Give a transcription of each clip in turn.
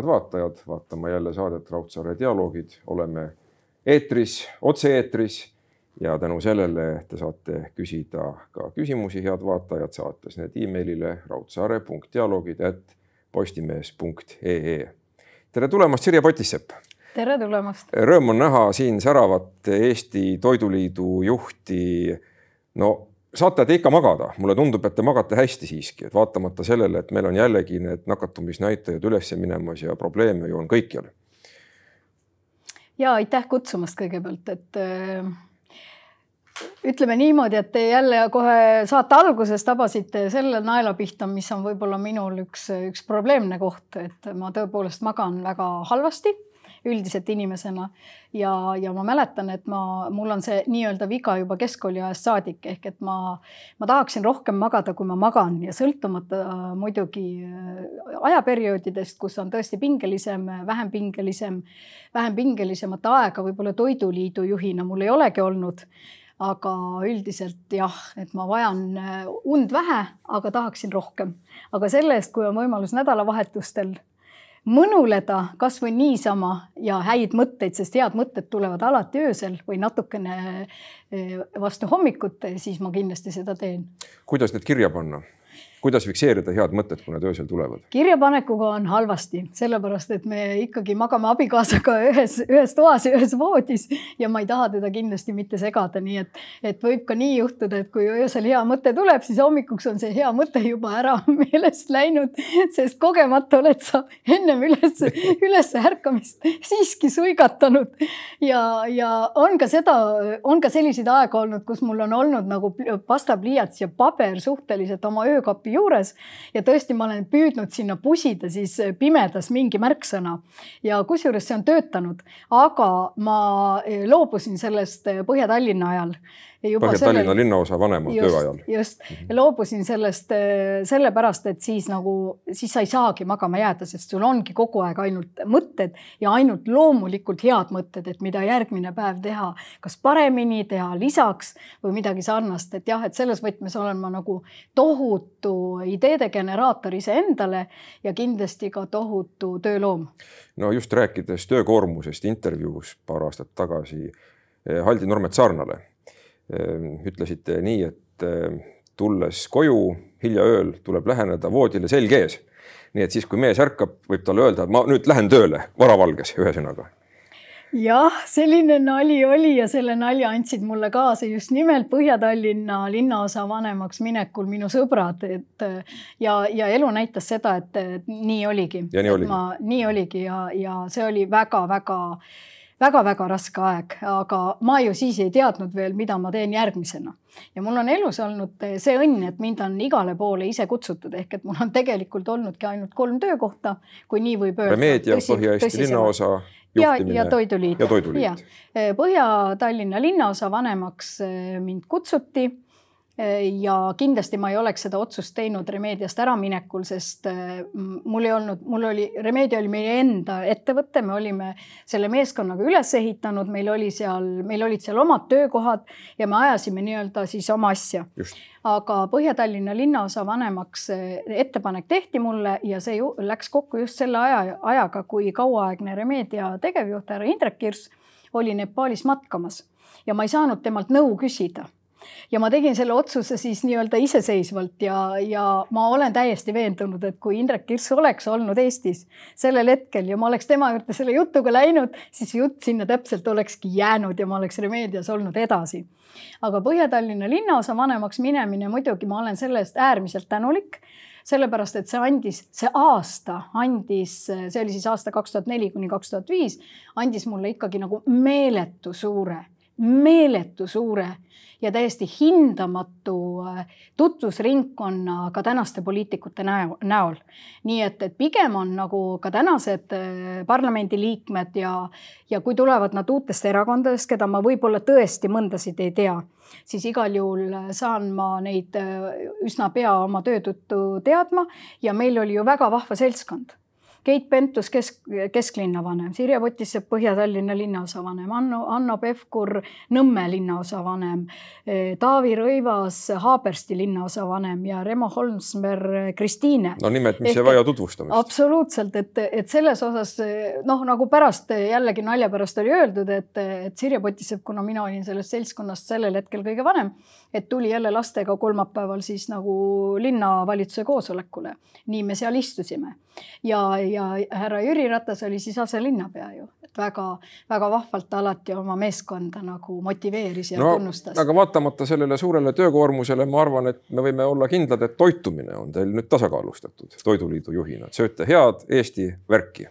head vaatajad, vaatama jälle saadet Raudsaare dialoogid, oleme eetris, otse-eetris ja tänu sellele te saate küsida ka küsimusi, head vaatajad, saates need emailile raudsaare.dialoogid.postimees.ee. tere tulemast, Sirje Potissepp. tere tulemast. Rõõm on näha siin säravat Eesti Toiduliidu juhti. no saate te ikka magada, mulle tundub, et te magate hästi siiski, et vaatamata sellele, et meil on jällegi need nakatumisnäitajad üles minemas ja probleeme ju on kõikjal. ja aitäh kutsumast kõigepealt, et äh, ütleme niimoodi, et te jälle kohe saate alguses tabasite selle naela pihta, mis on võib-olla minul üks, üks probleemne koht, et ma tõepoolest magan väga halvasti üldiselt inimesena. Ja, ja ma mäletan, et ma, mul on see nii-öelda viga juba keskkooli ajast saadik ehk et ma, ma tahaksin rohkem magada, kui ma magan. Ja sõltumata muidugi äh, ajaperioodidest, kus on tõesti pingelisem, vähem pingelisem, vähem pingelisemat aega võib-olla Toiduliidu juhina mul ei olegi olnud. Aga üldiselt jah, et ma vajan äh, und vähe, aga tahaksin rohkem. aga selle eest, kui on võimalus nädalavahetustel mõnuleda kasvõi niisama ja häid mõtteid, sest head mõtted tulevad alati öösel või natukene äh, vastu hommikut, siis ma kindlasti seda teen. kuidas need kirja panna? Kuidas fikseerida head mõtted, kui nad öösel tulevad? kirjapanekuga on halvasti, sellepärast et me ikkagi magame abikaasaga ühes, ühes toas ja ühes voodis ja ma ei taha teda kindlasti mitte segada, nii et, et võib ka nii juhtuda, et kui öösel hea mõte tuleb, siis hommikuks on see hea mõte juba ära meelest läinud, sest kogemata oled sa ennem üles, üles ärkamist siiski suigatanud. ja, ja on ka seda, on ka selliseid aegu olnud, kus mul on olnud nagu pastapliiats ja paber suhteliselt oma öökapi arvuti juures. Ja tõesti, ma olen püüdnud sinna pusida siis pimedas mingi märksõna. Ja kusjuures see on töötanud, aga ma loobusin sellest Põhja-Tallinna ajal Põhja-Tallinna sellel... linnaosa vanema just, töö ajal. just mm, -hmm. loobusin sellest äh, sellepärast, et siis nagu, siis sa ei saagi magama jääda, sest sul ongi kogu aeg ainult mõtted ja ainult loomulikult head mõtted, et mida järgmine päev teha, kas paremini teha lisaks või midagi sarnast, et jah, et selles võtmes olen ma nagu tohutu ideede generaator iseendale ja kindlasti ka tohutu tööloom. no just rääkides töökoormusest intervjuus paar aastat tagasi eh, Haldi Normet Saarnale Ehm, ütlesite nii, et ehm, tulles koju hilja ööl, tuleb läheneda voodile selg ees. nii et siis, kui mees ärkab, võib talle öelda, et ma nüüd lähen tööle varavalges, ühesõnaga jah, selline nali oli ja selle nalja andsid mulle kaasa just nimelt Põhja-Tallinna linnaosa vanemaks minekul minu sõbrad, et ja, ja elu näitas seda, et nii oligi. ja nii oligi. nii oligi ja, ja see oli väga-väga väga-väga raske aeg, aga ma ju siis ei teadnud veel, mida ma teen järgmisena. ja mul on elus olnud see õnn, et mind on igale poole ise kutsutud, ehk et mul on tegelikult olnudki ainult kolm töökohta, kui nii võib öelda. Remeedia, Põhja-Eesti linnaosa ja, ja Toiduliit. ja Toiduliit. Põhja-Tallinna linnaosa vanemaks mind kutsuti ja kindlasti ma ei oleks seda otsust teinud Remediast äraminekul, sest äh, mul ei olnud, mul oli, Remedia oli meie enda ettevõte, me olime selle meeskonnaga üles ehitanud, meil oli seal, meil olid seal omad töökohad ja me ajasime nii-öelda siis oma asja. aga Põhja-Tallinna linnaosa vanemaks äh, ettepanek tehti mulle ja see ju läks kokku just selle aja, ajaga, kui kauaaegne Remedia tegevjuht härra Indrek Kirss oli Nepaalis matkamas. Ja ma ei saanud temalt nõu küsida ja ma tegin selle otsuse siis nii-öelda iseseisvalt ja, ja ma olen täiesti veendunud, et kui Indrek Kirss oleks olnud Eestis sellel hetkel ja ma oleks tema juurde selle jutuga läinud, siis jutt sinna täpselt olekski jäänud ja ma oleks Remedias olnud edasi. aga Põhja-Tallinna linnaosa vanemaks minemine muidugi ma olen selle eest äärmiselt tänulik sellepärast et see andis, see aasta andis, see oli siis aasta kaks tuhat neli kuni kaks tuhat viis, andis mulle ikkagi nagu meeletu suure, meeletu suure ja täiesti hindamatu äh, tutvusringkonna ka tänaste poliitikute näol. nii et, et pigem on nagu ka tänased äh, parlamendiliikmed ja, ja kui tulevad nad uutest erakondadest, keda ma võib-olla tõesti mõndasid ei tea, siis igal juhul saan ma neid äh, üsna pea oma töö tõttu teadma ja meil oli ju väga vahva seltskond Keit Pentus kesk, kesklinnavanem, Sirje Potissepp Põhja-Tallinna linnaosavanem, Anno, Anno Pevkur Nõmme linnaosavanem, Taavi Rõivas Haabersti linnaosavanem ja Remo Holmsmer Kristiine. no nimed, mis ei vaja tutvustamist. absoluutselt, et, et selles osas noh, nagu pärast jällegi nalja pärast oli öeldud, et, et Sirje Potissepp, kuna mina olin sellest seltskonnast sellel hetkel kõige vanem, et tuli jälle lastega kolmapäeval siis nagu linnavalitsuse koosolekule. nii me seal istusime ja, ja härra Jüri Ratas oli siis aselinnapea ju, et väga-väga vahvalt alati oma meeskonda nagu motiveeris ja no, tunnustas. aga vaatamata sellele suurele töökoormusele, ma arvan, et me võime olla kindlad, et toitumine on teil nüüd tasakaalustatud Toiduliidu juhina, et sööte head Eesti värki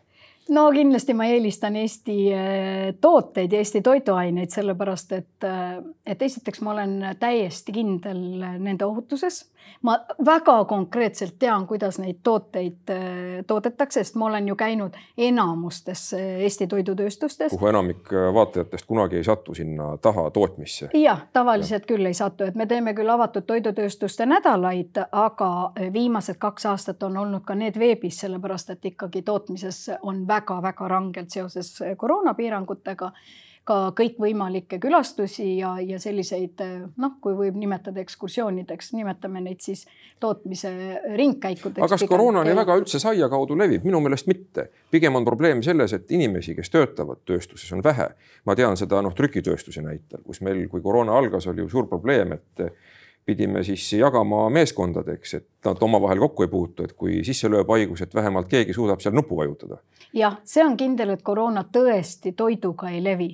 no kindlasti ma eelistan Eesti äh, tooteid ja Eesti toiduaineid, sellepärast et, äh, et esiteks ma olen täiesti kindel nende ohutuses. Ma väga konkreetselt tean, kuidas neid tooteid äh, toodetakse, sest ma olen ju käinud enamustes Eesti toidutööstustes. kuhu enamik vaatajatest kunagi ei satu sinna taha tootmisse. jah, tavaliselt ja. küll ei satu, et me teeme küll avatud toidutööstuste nädalaid, aga viimased kaks aastat on olnud ka need veebis, sellepärast et ikkagi tootmises on väga väga-väga rangelt seoses koroonapiirangutega ka kõikvõimalikke külastusi ja, ja selliseid noh, kui võib nimetada ekskursioonideks, nimetame neid siis tootmise ringkäikudeks. aga kas koroona nii väga üldse saia kaudu levib? minu meelest mitte. pigem on probleem selles, et inimesi, kes töötavad tööstuses, on vähe. ma tean seda noh, trükitööstuse näitel, kus meil, kui koroona algas, oli ju suur probleem, et pidime siis jagama meeskondadeks, et nad omavahel kokku ei puutu, et kui sisse lööb haigus, et vähemalt keegi suudab seal nuppu vajutada. jah, see on kindel, et koroona tõesti toiduga ei levi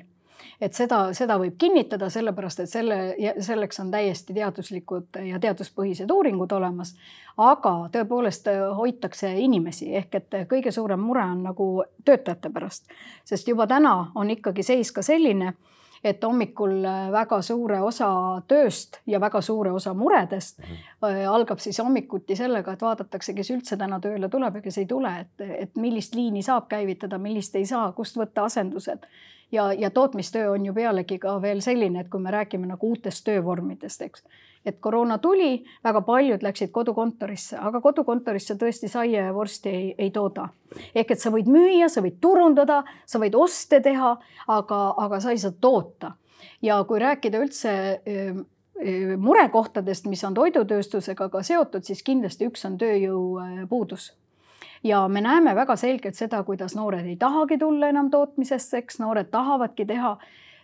et seda, seda võib kinnitada, sellepärast et selle, selleks on täiesti teaduslikud ja teaduspõhised uuringud olemas. aga tõepoolest hoitakse inimesi ehk et kõige suurem mure on nagu töötajate pärast, sest juba täna on ikkagi seis ka selline et hommikul äh, väga suure osa tööst ja väga suure osa muredest mm -hmm. algab siis hommikuti sellega, et vaadatakse, kes üldse täna tööle tuleb ja kes ei tule, et, et millist liini saab käivitada, millist ei saa, kust võtta asendused ja, ja tootmistöö on ju pealegi ka veel selline, et kui me räägime nagu uutest töövormidest, eks et koroona tuli, väga paljud läksid kodukontorisse, aga kodukontorisse tõesti saia ja vorsti ei, ei tooda. ehk et sa võid müüa, sa võid turundada, sa võid oste teha, aga, aga sa ei saa toota. ja kui rääkida üldse murekohtadest, mis on toidutööstusega ka seotud, siis kindlasti üks on tööjõupuudus ja me näeme väga selgelt seda, kuidas noored ei tahagi tulla enam tootmisesse, eks noored tahavadki teha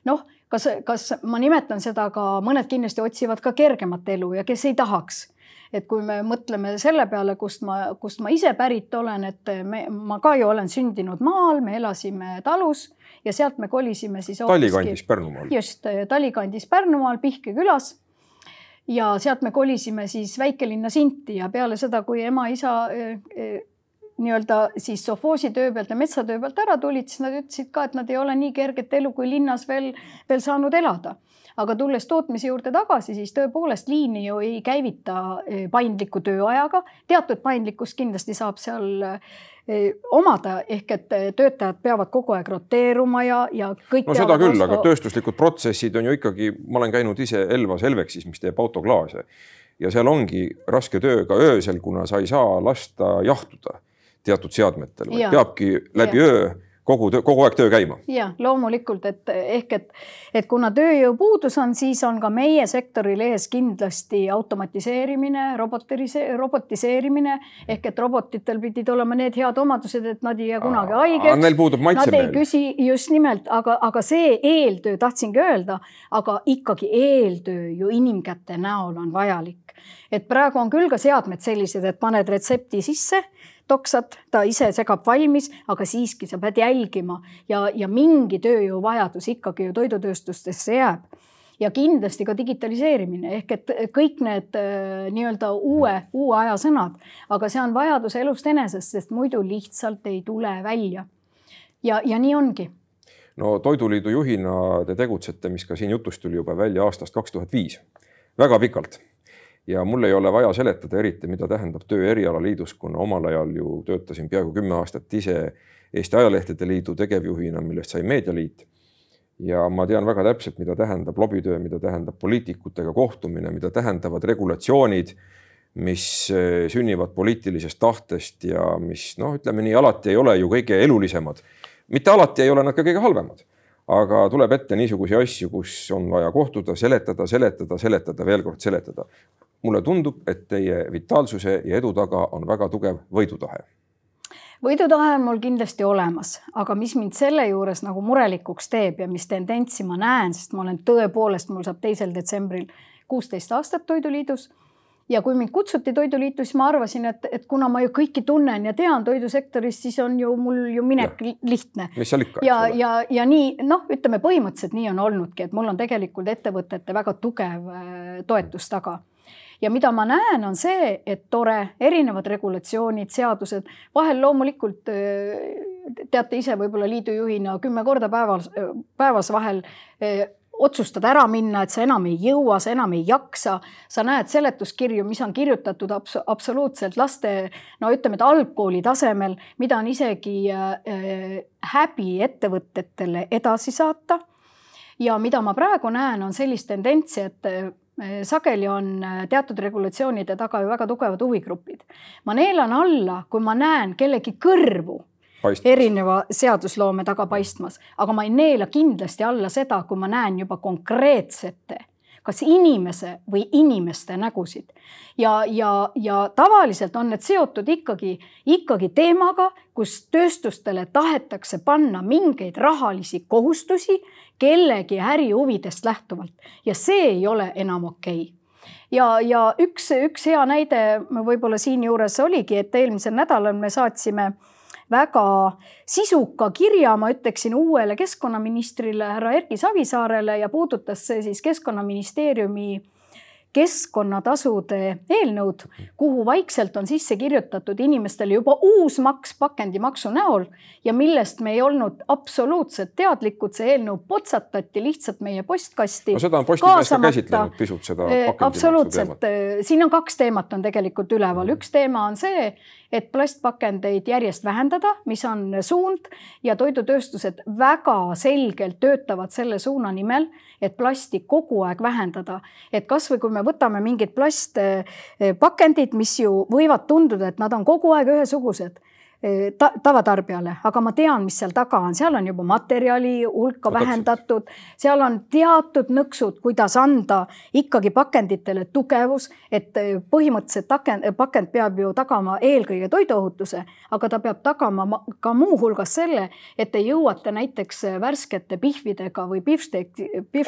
noh, kas, kas ma nimetan seda ka, mõned kindlasti otsivad ka kergemat elu ja kes ei tahaks et kui me mõtleme selle peale, kust ma, kust ma ise pärit olen, et me, ma ka ju olen sündinud maal, me elasime talus ja sealt me kolisime siis. Talikandis Pärnumaal. just, Talikandis Pärnumaal Pihkve külas. ja sealt me kolisime siis väikelinna Sinti ja peale seda, kui ema-isa nii-öelda siis sovhoosi töö pealt ja metsatöö pealt ära tulid, siis nad ütlesid ka, et nad ei ole nii kerget elu kui linnas veel, veel saanud elada. aga tulles tootmise juurde tagasi, siis tõepoolest liini ju ei käivita e, paindliku tööajaga, teatud paindlikkust kindlasti saab seal e, omada, ehk et töötajad peavad kogu aeg roteeruma ja, ja kõik. no seda küll, aga tööstuslikud protsessid on ju ikkagi, ma olen käinud ise Elvas Elveksis, mis teeb autoklaase ja seal ongi raske töö ka öösel, kuna sa ei saa lasta jahtuda teatud seadmetel, vaid peabki läbi ja. öö kogu, kogu aeg töö käima. ja loomulikult, et ehk et, et kuna tööjõupuudus on, siis on ka meie sektoril ees kindlasti automatiseerimine, robotirise-, robotiseerimine ehk et robotitel pidid olema need head omadused, et nad ei jää kunagi haigeks. Neil puudub maitse meel. Nad ei küsi just nimelt, aga, aga see eeltöö, tahtsingi öelda, aga ikkagi eeltöö ju inimkäte näol on vajalik. et praegu on küll ka seadmed sellised, et paned retsepti sisse toksad, ta ise segab valmis, aga siiski sa pead jälgima. Ja, ja mingi tööjõuvajadus ikkagi ju toidutööstustesse jääb. Ja kindlasti ka digitaliseerimine ehk et kõik need äh, nii-öelda uue, uue aja sõnad, aga see on vajadus elust enesest, sest muidu lihtsalt ei tule välja. ja, ja nii ongi. no Toiduliidu juhina te tegutsete, mis ka siin jutust tuli juba välja aastast kaks tuhat viis, väga pikalt ja mul ei ole vaja seletada eriti, mida tähendab töö erialaliidus, kuna omal ajal ju töötasin peaaegu kümme aastat ise Eesti Ajalehtede Liidu tegevjuhina, millest sai Meedialiit. ja ma tean väga täpselt, mida tähendab lobitöö, mida tähendab poliitikutega kohtumine, mida tähendavad regulatsioonid, mis eh, sünnivad poliitilisest tahtest ja mis noh, ütleme nii, alati ei ole ju kõige elulisemad. mitte alati ei ole nad ka kõige halvemad, aga tuleb ette niisuguseid asju, kus on vaja kohtuda, seletada, seletada, seletada, veel kord seletada. mulle tundub, et teie vitaalsuse ja edu taga on väga tugev võidutahe võidutahe on mul kindlasti olemas, aga mis mind selle juures nagu murelikuks teeb ja mis tendentsi ma näen, sest ma olen tõepoolest, mul saab teisel detsembril kuusteist aastat Toiduliidus ja kui mind kutsuti Toiduliitu, siis ma arvasin, et, et kuna ma ju kõiki tunnen ja tean toidusektorist, siis on ju mul ju minek ja. lihtne. mis seal ikka. ja, ja, ja nii noh, ütleme põhimõtteliselt nii on olnudki, et mul on tegelikult ettevõtete väga tugev äh, toetus taga ja mida ma näen, on see, et tore, erinevad regulatsioonid, seadused, vahel loomulikult teate ise võib-olla liidujuhina kümme korda päevas, päevas vahel otsustad ära minna, et sa enam ei jõua, sa enam ei jaksa, sa näed seletuskirju, mis on kirjutatud abs absoluutselt laste, no ütleme, et algkooli tasemel, mida on isegi äh, häbi ettevõtetele edasi saata. ja mida ma praegu näen, on sellist tendentsi, et sageli on äh, teatud regulatsioonide taga ju väga tugevad huvigrupid. ma neelan alla, kui ma näen kellegi kõrvu Paistmas. erineva seadusloome taga paistmas, aga ma ei neela kindlasti alla seda, kui ma näen juba konkreetsete kas inimese või inimeste nägusid. ja, ja, ja tavaliselt on need seotud ikkagi, ikkagi teemaga, kus tööstustele tahetakse panna mingeid rahalisi kohustusi kellegi ärihuvidest lähtuvalt ja see ei ole enam okei okay ja, ja üks, üks hea näide võib-olla siinjuures oligi, et eelmisel nädalal me saatsime väga sisuka kirja, ma ütleksin uuele keskkonnaministrile härra Erki Savisaarele ja puudutas see siis keskkonnaministeeriumi keskkonnatasude eelnõud, kuhu vaikselt on sisse kirjutatud inimestele juba uus maks pakendimaksu näol ja millest me ei olnud absoluutselt teadlikud, see eelnõu potsatati lihtsalt meie postkasti. no seda on Postimees ka käsitlenud pisut seda eh, pakendimaksu teemat. Eh, siin on kaks teemat on tegelikult üleval, üks teema on see, et plastpakendeid järjest vähendada, mis on suund ja toidutööstused väga selgelt töötavad selle suuna nimel, et plasti kogu aeg vähendada. et kasvõi kui me võtame mingid plastpakendid, mis ju võivad tunduda, et nad on kogu aeg ühesugused ta, tavatarbijale, aga ma tean, mis seal taga on, seal on juba materjali hulka vähendatud, seal on teatud nõksud, kuidas anda ikkagi pakenditele tugevus, et eh, põhimõtteliselt pakend, pakend peab ju tagama eelkõige toiduohutuse, aga ta peab tagama ka muuhulgas selle, et te jõuate näiteks värskete pihvidega või pihvsteek,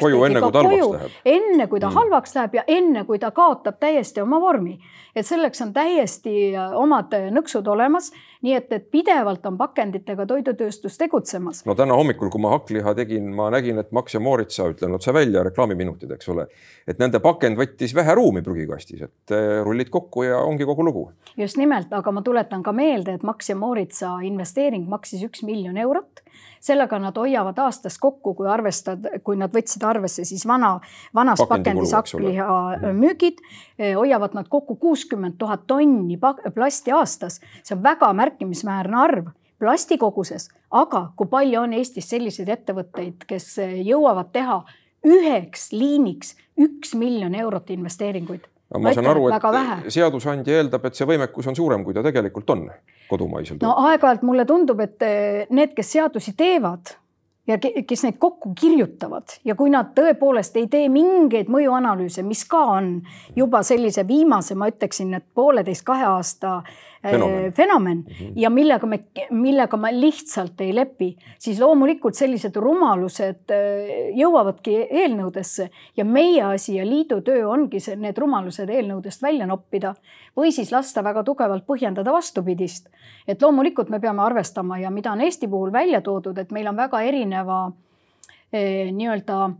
koju enne kui ta halvaks läheb. enne kui ta mm. halvaks läheb ja enne kui ta kaotab täiesti oma vormi. et selleks on täiesti omad nõksud olemas nii et, et pidevalt on pakenditega toidutööstus tegutsemas. no täna hommikul, kui ma hakkliha tegin, ma nägin, et Max ja Mooritsa, ütlen otse välja, reklaamiminutid, eks ole, et nende pakend võttis vähe ruumi prügikastis, et eh, rullid kokku ja ongi kogu lugu. just nimelt, aga ma tuletan ka meelde, et Max ja Mooritsa investeering maksis üks miljon eurot sellega nad hoiavad aastas kokku, kui arvestad, kui nad võtsid arvesse siis vana, vanas pakendis hakkliha mhm. müügid, eh, hoiavad nad kokku kuuskümmend tuhat tonni plasti aastas. see on väga märkimisväärne arv plasti koguses, aga kui palju on Eestis selliseid ettevõtteid, kes eh, jõuavad teha üheks liiniks üks miljon eurot investeeringuid aga ma saan aru, et seadusandja eeldab, et see võimekus on suurem, kui ta tegelikult on kodumaisel no aeg-ajalt mulle tundub, et eh, need, kes seadusi teevad ja kes neid kokku kirjutavad ja kui nad tõepoolest ei tee mingeid mõjuanalüüse, mis ka on juba sellise viimase, ma ütleksin, et pooleteist-kahe aasta fenomen, fenomen mm -hmm. ja millega me, millega ma lihtsalt ei lepi, siis loomulikult sellised rumalused äh, jõuavadki eelnõudesse ja meie asi ja liidu töö ongi see, need rumalused eelnõudest välja noppida või siis lasta väga tugevalt põhjendada vastupidist. et loomulikult me peame arvestama ja mida on Eesti puhul välja toodud, et meil on väga erineva eh, nii-öelda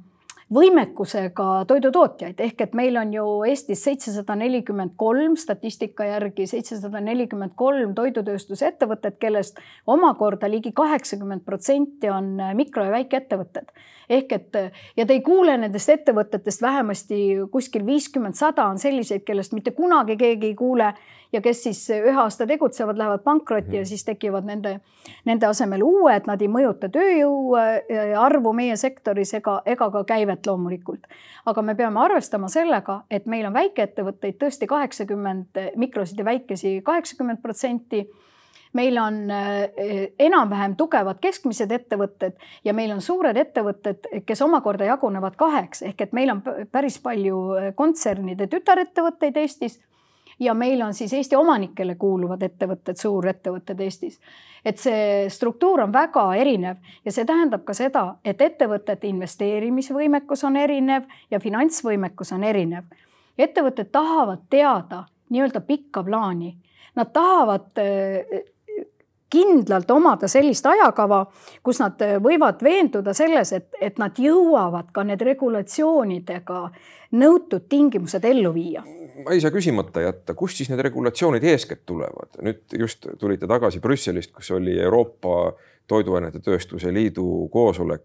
võimekusega toidutootjaid ehk et meil on ju Eestis seitsesada nelikümmend kolm statistika järgi seitsesada nelikümmend kolm toidutööstusettevõtet, kellest omakorda ligi kaheksakümmend protsenti on mikro- ja väikeettevõtted. Ehk et ja te ei kuule nendest ettevõtetest vähemasti kuskil viiskümmend, sada on selliseid, kellest mitte kunagi keegi ei kuule ja kes siis ühe aasta tegutsevad, lähevad pankrotti mm. ja mhm. siis tekivad nende, nende asemel uued, nad ei mõjuta tööjõu äh, arvu meie sektoris ega, ega ka käivet et loomulikult. aga me peame arvestama sellega, et meil on väikeettevõtteid tõesti kaheksakümmend, mikrosid ja väikesi kaheksakümmend protsenti meil on eh, enam-vähem tugevad keskmised ettevõtted ja meil on suured ettevõtted, kes omakorda jagunevad kaheks, ehk et meil on päris palju eh, kontsernide tütarettevõtteid Eestis ja meil on siis Eesti omanikele kuuluvad ettevõtted, suurettevõtted Eestis. et see struktuur on väga erinev ja see tähendab ka seda, et ettevõtete investeerimisvõimekus on erinev ja finantsvõimekus on erinev. ettevõtted tahavad teada nii-öelda pikka plaani. Nad tahavad kindlalt omada sellist ajakava, kus nad võivad veenduda selles, et, et nad jõuavad ka need regulatsioonidega nõutud tingimused ellu viia. ma ei saa küsimata jätta, kust siis need regulatsioonid eeskätt tulevad? nüüd just tulite tagasi Brüsselist, kus oli Euroopa Toiduainete Tööstuse Liidu koosolek.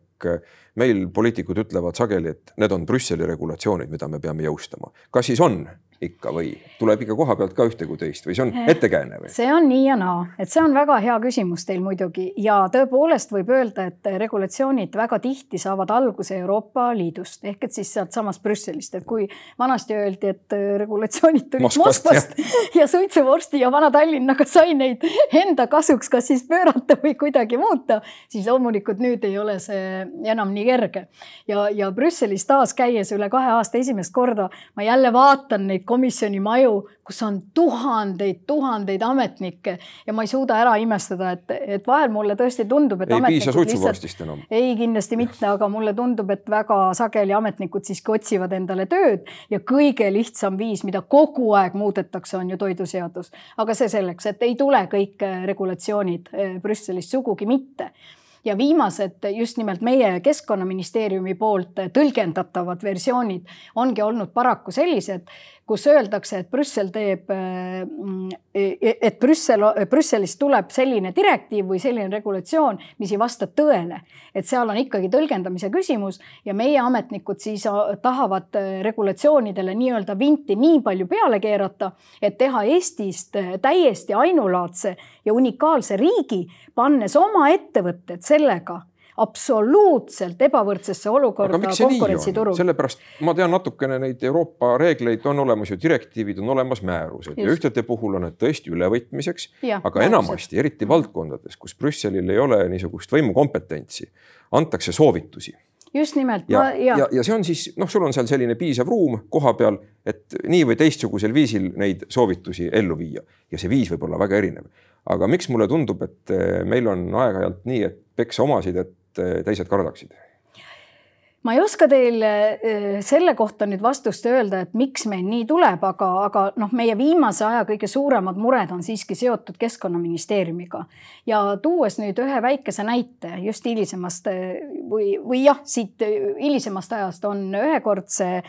Meil poliitikud ütlevad sageli, et need on Brüsseli regulatsioonid, mida me peame jõustama. kas siis on? ikka või tuleb ikka koha pealt ka ühte kui teist või see on eh, ettekääne või? see on nii ja naa, et see on väga hea küsimus teil muidugi ja tõepoolest võib öelda, et regulatsioonid väga tihti saavad alguse Euroopa Liidust ehk et siis sealtsamast Brüsselist, et kui vanasti öeldi, et regulatsioonid tulid Moskvast, Moskvast ja, ja suitsuvorsti ja Vana-Tallinnaga sai neid enda kasuks kas siis pöörata või kuidagi muuta, siis loomulikult nüüd ei ole see enam nii kerge. ja, ja Brüsselis taas käies üle kahe aasta esimest korda ma jälle vaatan neid komisjoni maju, kus on tuhandeid, tuhandeid ametnikke ja ma ei suuda ära imestada, et, et vahel mulle tõesti tundub, et ei piisa suitsuvorstist enam. ei, kindlasti mitte, aga mulle tundub, et väga sageli ametnikud siiski otsivad endale tööd ja kõige lihtsam viis, mida kogu aeg muudetakse, on ju toiduseadus. aga see selleks, et ei tule kõik regulatsioonid eh, Brüsselist sugugi mitte ja viimased just nimelt meie Keskkonnaministeeriumi poolt tõlgendatavad versioonid ongi olnud paraku sellised, kus öeldakse, et Brüssel teeb, et Brüssel, Brüsselist tuleb selline direktiiv või selline regulatsioon, mis ei vasta tõele. et seal on ikkagi tõlgendamise küsimus ja meie ametnikud siis tahavad regulatsioonidele nii-öelda vinti nii palju peale keerata, et teha Eestist täiesti ainulaadse ja unikaalse riigi, pannes oma ettevõtted sellega absoluutselt ebavõrdsesse olukorda konkurentsiturul. sellepärast ma tean natukene neid Euroopa reegleid, on olemas ju direktiivid, on olemas määrused Just. ja ühtede puhul on need tõesti ülevõtmiseks, aga enamasti, eriti valdkondades, kus Brüsselil ei ole niisugust võimukompetentsi, antakse soovitusi just nimelt. ja, ja, ja, ja see on siis noh, sul on seal selline piisav ruum koha peal, et nii või teistsugusel viisil neid soovitusi ellu viia ja see viis võib olla väga erinev. aga miks mulle tundub, et eh, meil on aeg-ajalt nii, et peksa omasid, et et teised kardaksid? ma ei oska teile eh, selle kohta nüüd vastust öelda, et miks meil nii tuleb, aga, aga noh, meie viimase aja kõige suuremad mured on siiski seotud Keskkonnaministeeriumiga. ja tuues nüüd ühe väikese näite just hilisemast eh, või, või jah, siit hilisemast ajast on ühekordse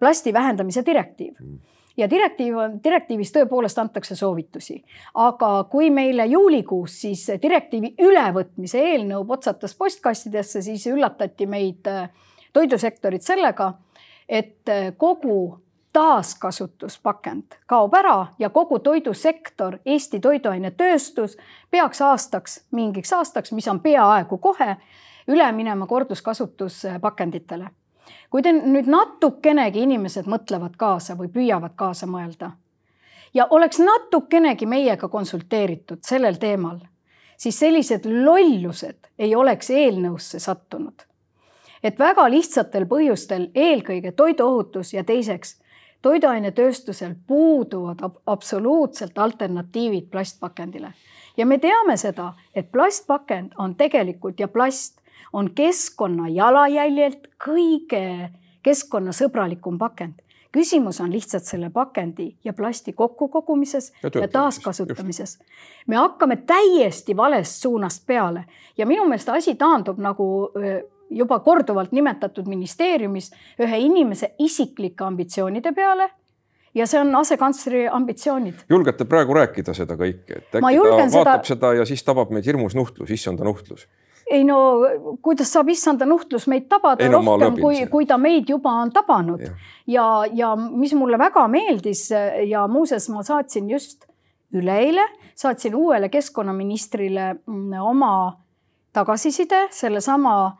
plasti vähendamise direktiiv mm ja direktiiv on, direktiivis tõepoolest antakse soovitusi. aga kui meile juulikuus siis direktiivi ülevõtmise eelnõu potsatas postkastidesse, siis üllatati meid äh, toidusektorit sellega, et äh, kogu taaskasutuspakend kaob ära ja kogu toidusektor, Eesti toiduainetööstus peaks aastaks, mingiks aastaks, mis on peaaegu kohe, üle minema korduskasutuspakenditele kui te nüüd natukenegi inimesed mõtlevad kaasa või püüavad kaasa mõelda ja oleks natukenegi meiega konsulteeritud sellel teemal, siis sellised lollused ei oleks eelnõusse sattunud. et väga lihtsatel põhjustel, eelkõige toiduohutus ja teiseks toiduainetööstusel puuduvad absoluutselt alternatiivid plastpakendile ja me teame seda, et plastpakend on tegelikult ja plast on keskkonna jalajäljelt kõige keskkonnasõbralikum pakend. küsimus on lihtsalt selle pakendi ja plasti kokkukogumises ja, ja taaskasutamises. me hakkame täiesti valest suunast peale ja minu meelest asi taandub nagu juba korduvalt nimetatud ministeeriumis ühe inimese isiklike ambitsioonide peale ja see on asekantsleri ambitsioonid. julgete praegu rääkida seda kõike, et äkki ta vaatab seda... seda ja siis tabab meid hirmus nuhtlus, issanda nuhtlus ei no kuidas saab issanda nuhtlus meid tabada ei, no, rohkem, kui, kui ta meid juba on tabanud ja, ja, ja mis mulle väga meeldis ja muuseas ma saatsin just üleeile, saatsin uuele keskkonnaministrile mm, oma tagasiside sellesama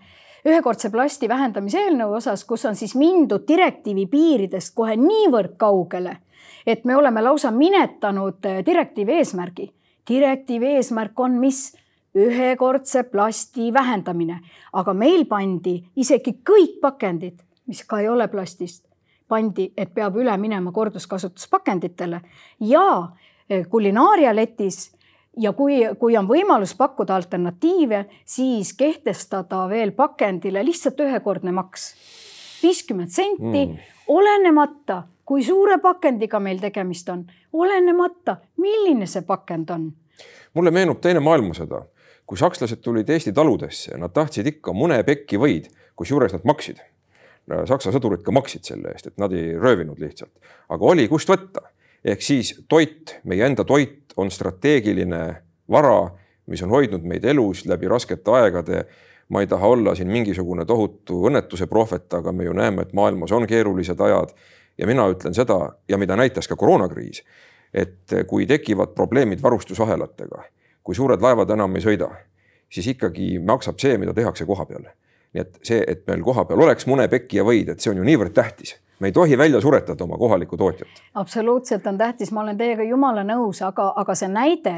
ühekordse plasti vähendamise eelnõu osas, kus on siis mindud direktiivi piiridest kohe niivõrd kaugele, et me oleme lausa minetanud eh, direktiivi eesmärgi. direktiivi eesmärk on mis? Ühekordse plasti vähendamine, aga meil pandi isegi kõik pakendid, mis ka ei ole plastist, pandi, et peab üle minema korduskasutuspakenditele ja eh, kulinaarialetis ja kui, kui on võimalus pakkuda alternatiive, siis kehtestada veel pakendile lihtsalt ühekordne maks, viiskümmend senti mm., olenemata, kui suure pakendiga meil tegemist on, olenemata, milline see pakend on. mulle meenub teine maailmasõda, kui sakslased tulid Eesti taludesse, nad tahtsid ikka munepekki võid, kusjuures nad maksid. Saksa sõdurid ka maksid selle eest, et nad ei röövinud lihtsalt, aga oli kust võtta ehk siis toit, meie enda toit on strateegiline vara, mis on hoidnud meid elus läbi raskete aegade. ma ei taha olla siin mingisugune tohutu õnnetuse prohvet, aga me ju näeme, et maailmas on keerulised ajad. ja mina ütlen seda ja mida näitas ka koroonakriis, et kui tekivad probleemid varustusahelatega, kui suured laevad enam ei sõida, siis ikkagi maksab see, mida tehakse koha peal. nii et see, et meil kohapeal oleks mune, pekki ja võid, et see on ju niivõrd tähtis me ei tohi välja suretada oma kohalikku tootjat. absoluutselt on tähtis, ma olen teiega jumala nõus, aga, aga see näide,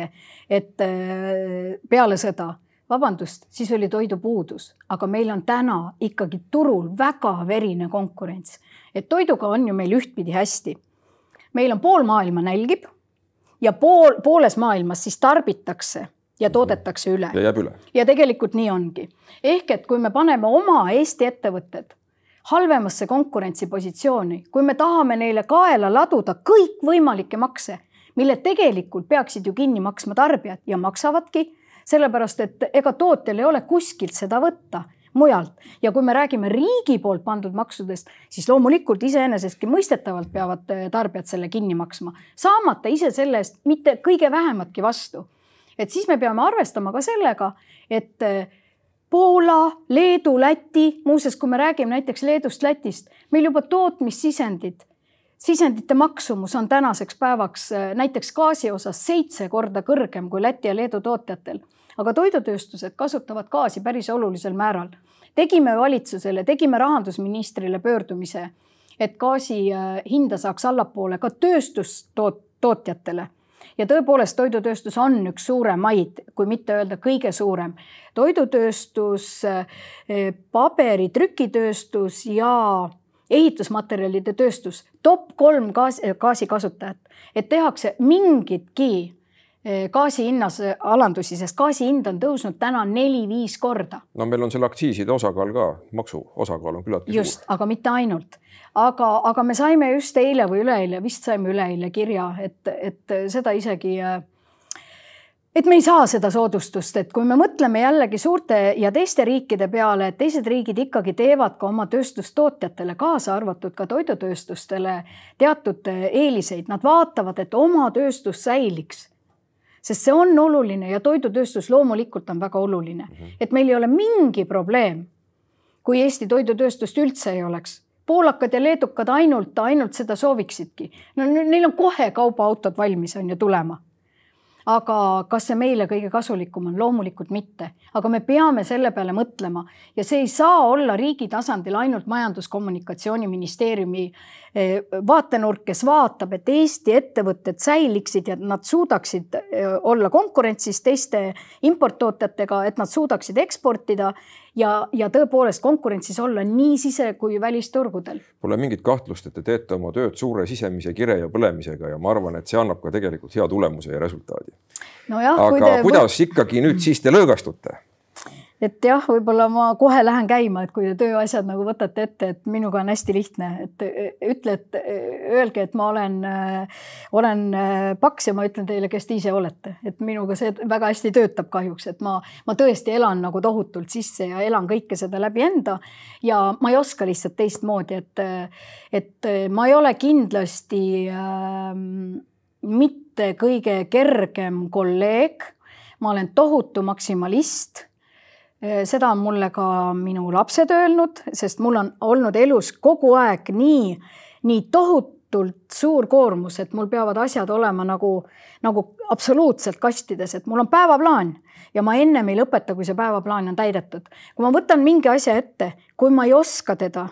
et äh, peale sõda, vabandust, siis oli toidupuudus, aga meil on täna ikkagi turul väga verine konkurents. et toiduga on ju meil ühtpidi hästi. meil on pool maailma nälgib ja pool, pooles maailmas siis tarbitakse ja toodetakse üle. ja jääb üle. ja tegelikult nii ongi. ehk et kui me paneme oma Eesti ettevõtted halvemasse konkurentsipositsiooni, kui me tahame neile kaela laduda kõikvõimalikke makse, mille tegelikult peaksid ju kinni maksma tarbijad ja maksavadki, sellepärast et ega tootjal ei ole kuskilt seda võtta mujalt ja kui me räägime riigi poolt pandud maksudest, siis loomulikult iseenesestki mõistetavalt peavad eh, tarbijad selle kinni maksma, saamata ise selle eest mitte kõige vähematki vastu. et siis me peame arvestama ka sellega, et eh, Poola, Leedu, Läti, muuseas, kui me räägime näiteks Leedust, Lätist, meil juba tootmissisendid, sisendite maksumus on tänaseks päevaks äh, näiteks gaasi osas seitse korda kõrgem kui Läti ja Leedu tootjatel. Aga toidutööstused kasutavad gaasi päris olulisel määral. tegime valitsusele, tegime rahandusministrile pöördumise, et gaasi äh, hinda saaks allapoole ka tööstustootjatele ja tõepoolest, toidutööstus on üks suuremaid, kui mitte öelda kõige suurem. toidutööstus, eh, paberi, trükitööstus ja ehitusmaterjalide tööstus, top kolm gaas, gaasikasutajat, et tehakse mingitki gaasi hinnas alandusi, sest gaasi hind on tõusnud täna neli-viis korda. no meil on selle aktsiiside osakaal ka, maksu osakaal on küllaltki suur. just, aga mitte ainult aga, aga me saime just eile või üleeile, vist saime üleeile kirja, et, et seda isegi et me ei saa seda soodustust, et kui me mõtleme jällegi suurte ja teiste riikide peale, et teised riigid ikkagi teevad ka oma tööstustootjatele, kaasa arvatud ka toidutööstustele teatud eeliseid, nad vaatavad, et oma tööstus säiliks. Sest see on oluline ja toidutööstus loomulikult on väga oluline, mhm. et meil ei ole mingi probleem, kui Eesti toidutööstust üldse ei oleks poolakad ja leedukad ainult, ainult seda sooviksidki. no neil on kohe kaubaautod valmis, on ju, tulema aga kas see meile kõige kasulikum on? loomulikult mitte, aga me peame selle peale mõtlema ja see ei saa olla riigi tasandil ainult Majandus-Kommunikatsiooniministeeriumi vaatenurk, kes vaatab, et Eesti ettevõtted säiliksid ja nad suudaksid eh, olla konkurentsis teiste importtootjatega, et nad suudaksid eksportida ja, ja tõepoolest konkurentsis olla nii sise kui välisturgudel. Pole mingit kahtlust, et te teete oma tööd suure sisemise kire ja põlemisega ja ma arvan, et see annab ka tegelikult hea tulemuse ja resultaadi no. aga te... kuidas ikkagi nüüd siis te lõõgastute? Et jah, võib-olla ma kohe lähen käima, et kui te tööasjad nagu võtate ette, et minuga on hästi lihtne, et ütle, et öelge, et ma olen, olen paks ja ma ütlen teile, kes te ise olete, et minuga see väga hästi töötab kahjuks, et ma, ma tõesti elan nagu tohutult sisse ja elan kõike seda läbi enda. ja ma ei oska lihtsalt teistmoodi, et, et ma ei ole kindlasti äh, mitte kõige kergem kolleeg. ma olen tohutu maksimalist seda on mulle ka minu lapsed öelnud, sest mul on olnud elus kogu aeg nii, nii tohutu tohutult suur koormus, et mul peavad asjad olema nagu, nagu absoluutselt kastides, et mul on päevaplaan ja ma ennem ei lõpeta, kui see päevaplaan on täidetud. kui ma võtan mingi asja ette, kui ma ei oska teda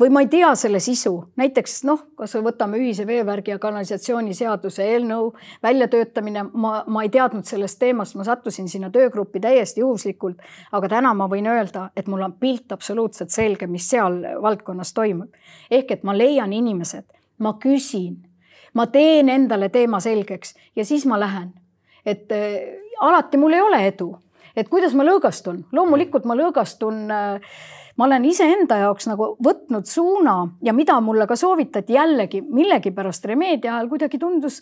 või ma ei tea selle sisu, näiteks noh, kasvõi võtame ühise veevärgi ja kanalisatsiooni seaduse eelnõu väljatöötamine, ma, ma ei teadnud sellest teemast, ma sattusin sinna töögruppi täiesti juhuslikult, aga täna ma võin öelda, et mul on pilt absoluutselt selge, mis seal valdkonnas toimub. ehk et ma leian inimesed, ma küsin, ma teen endale teema selgeks ja siis ma lähen. et äh, alati mul ei ole edu, et kuidas ma lõõgastun, loomulikult ma lõõgastun äh, ma olen iseenda jaoks nagu võtnud suuna ja mida mulle ka soovitati jällegi millegipärast Remedia ajal kuidagi tundus,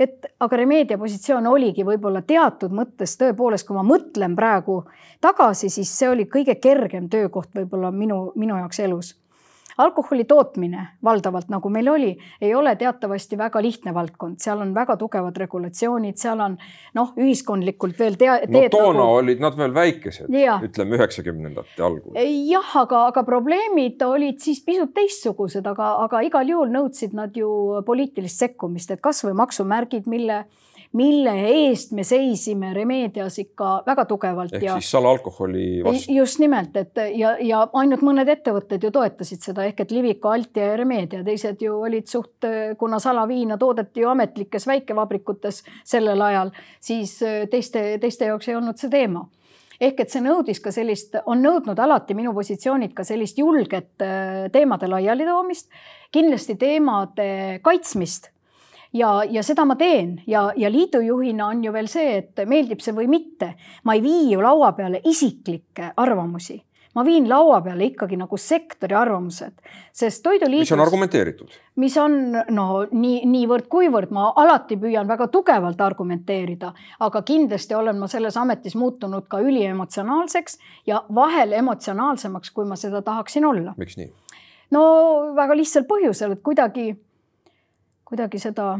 et aga Remedia positsioon oligi võib-olla teatud mõttes tõepoolest, kui ma mõtlen praegu tagasi, siis see oli kõige kergem töökoht võib-olla minu, minu jaoks elus alkoholi tootmine valdavalt, nagu meil oli, ei ole teatavasti väga lihtne valdkond, seal on väga tugevad regulatsioonid, seal on noh, ühiskondlikult veel tea-. no toona nagu... olid nad veel väikesed, ütleme üheksakümnendate algul. jah, aga, aga probleemid olid siis pisut teistsugused, aga, aga igal juhul nõudsid nad ju poliitilist sekkumist, et kasvõi maksumärgid, mille mille eest me seisime Remedias ikka väga tugevalt. ehk ja, siis salaalkoholi vastu. just nimelt, et ja, ja ainult mõned ettevõtted ju toetasid seda ehk et Liviko, Altia ja Remedia, teised ju olid suht, kuna salaviina toodeti ju ametlikes väikevabrikutes sellel ajal, siis teiste, teiste jaoks ei olnud see teema ehk et see nõudis ka sellist, on nõudnud alati minu positsioonid ka sellist julget teemade laialitoomist, kindlasti teemade kaitsmist ja, ja seda ma teen ja, ja liidujuhina on ju veel see, et meeldib see või mitte, ma ei vii ju laua peale isiklikke arvamusi ma viin laua peale ikkagi nagu sektori arvamused, sest toiduliidus. mis on argumenteeritud. mis on no nii, niivõrd-kuivõrd ma alati püüan väga tugevalt argumenteerida, aga kindlasti olen ma selles ametis muutunud ka üliemotsionaalseks ja vahel emotsionaalsemaks, kui ma seda tahaksin olla. miks nii? no väga lihtsal põhjusel, et kuidagi kuidagi seda,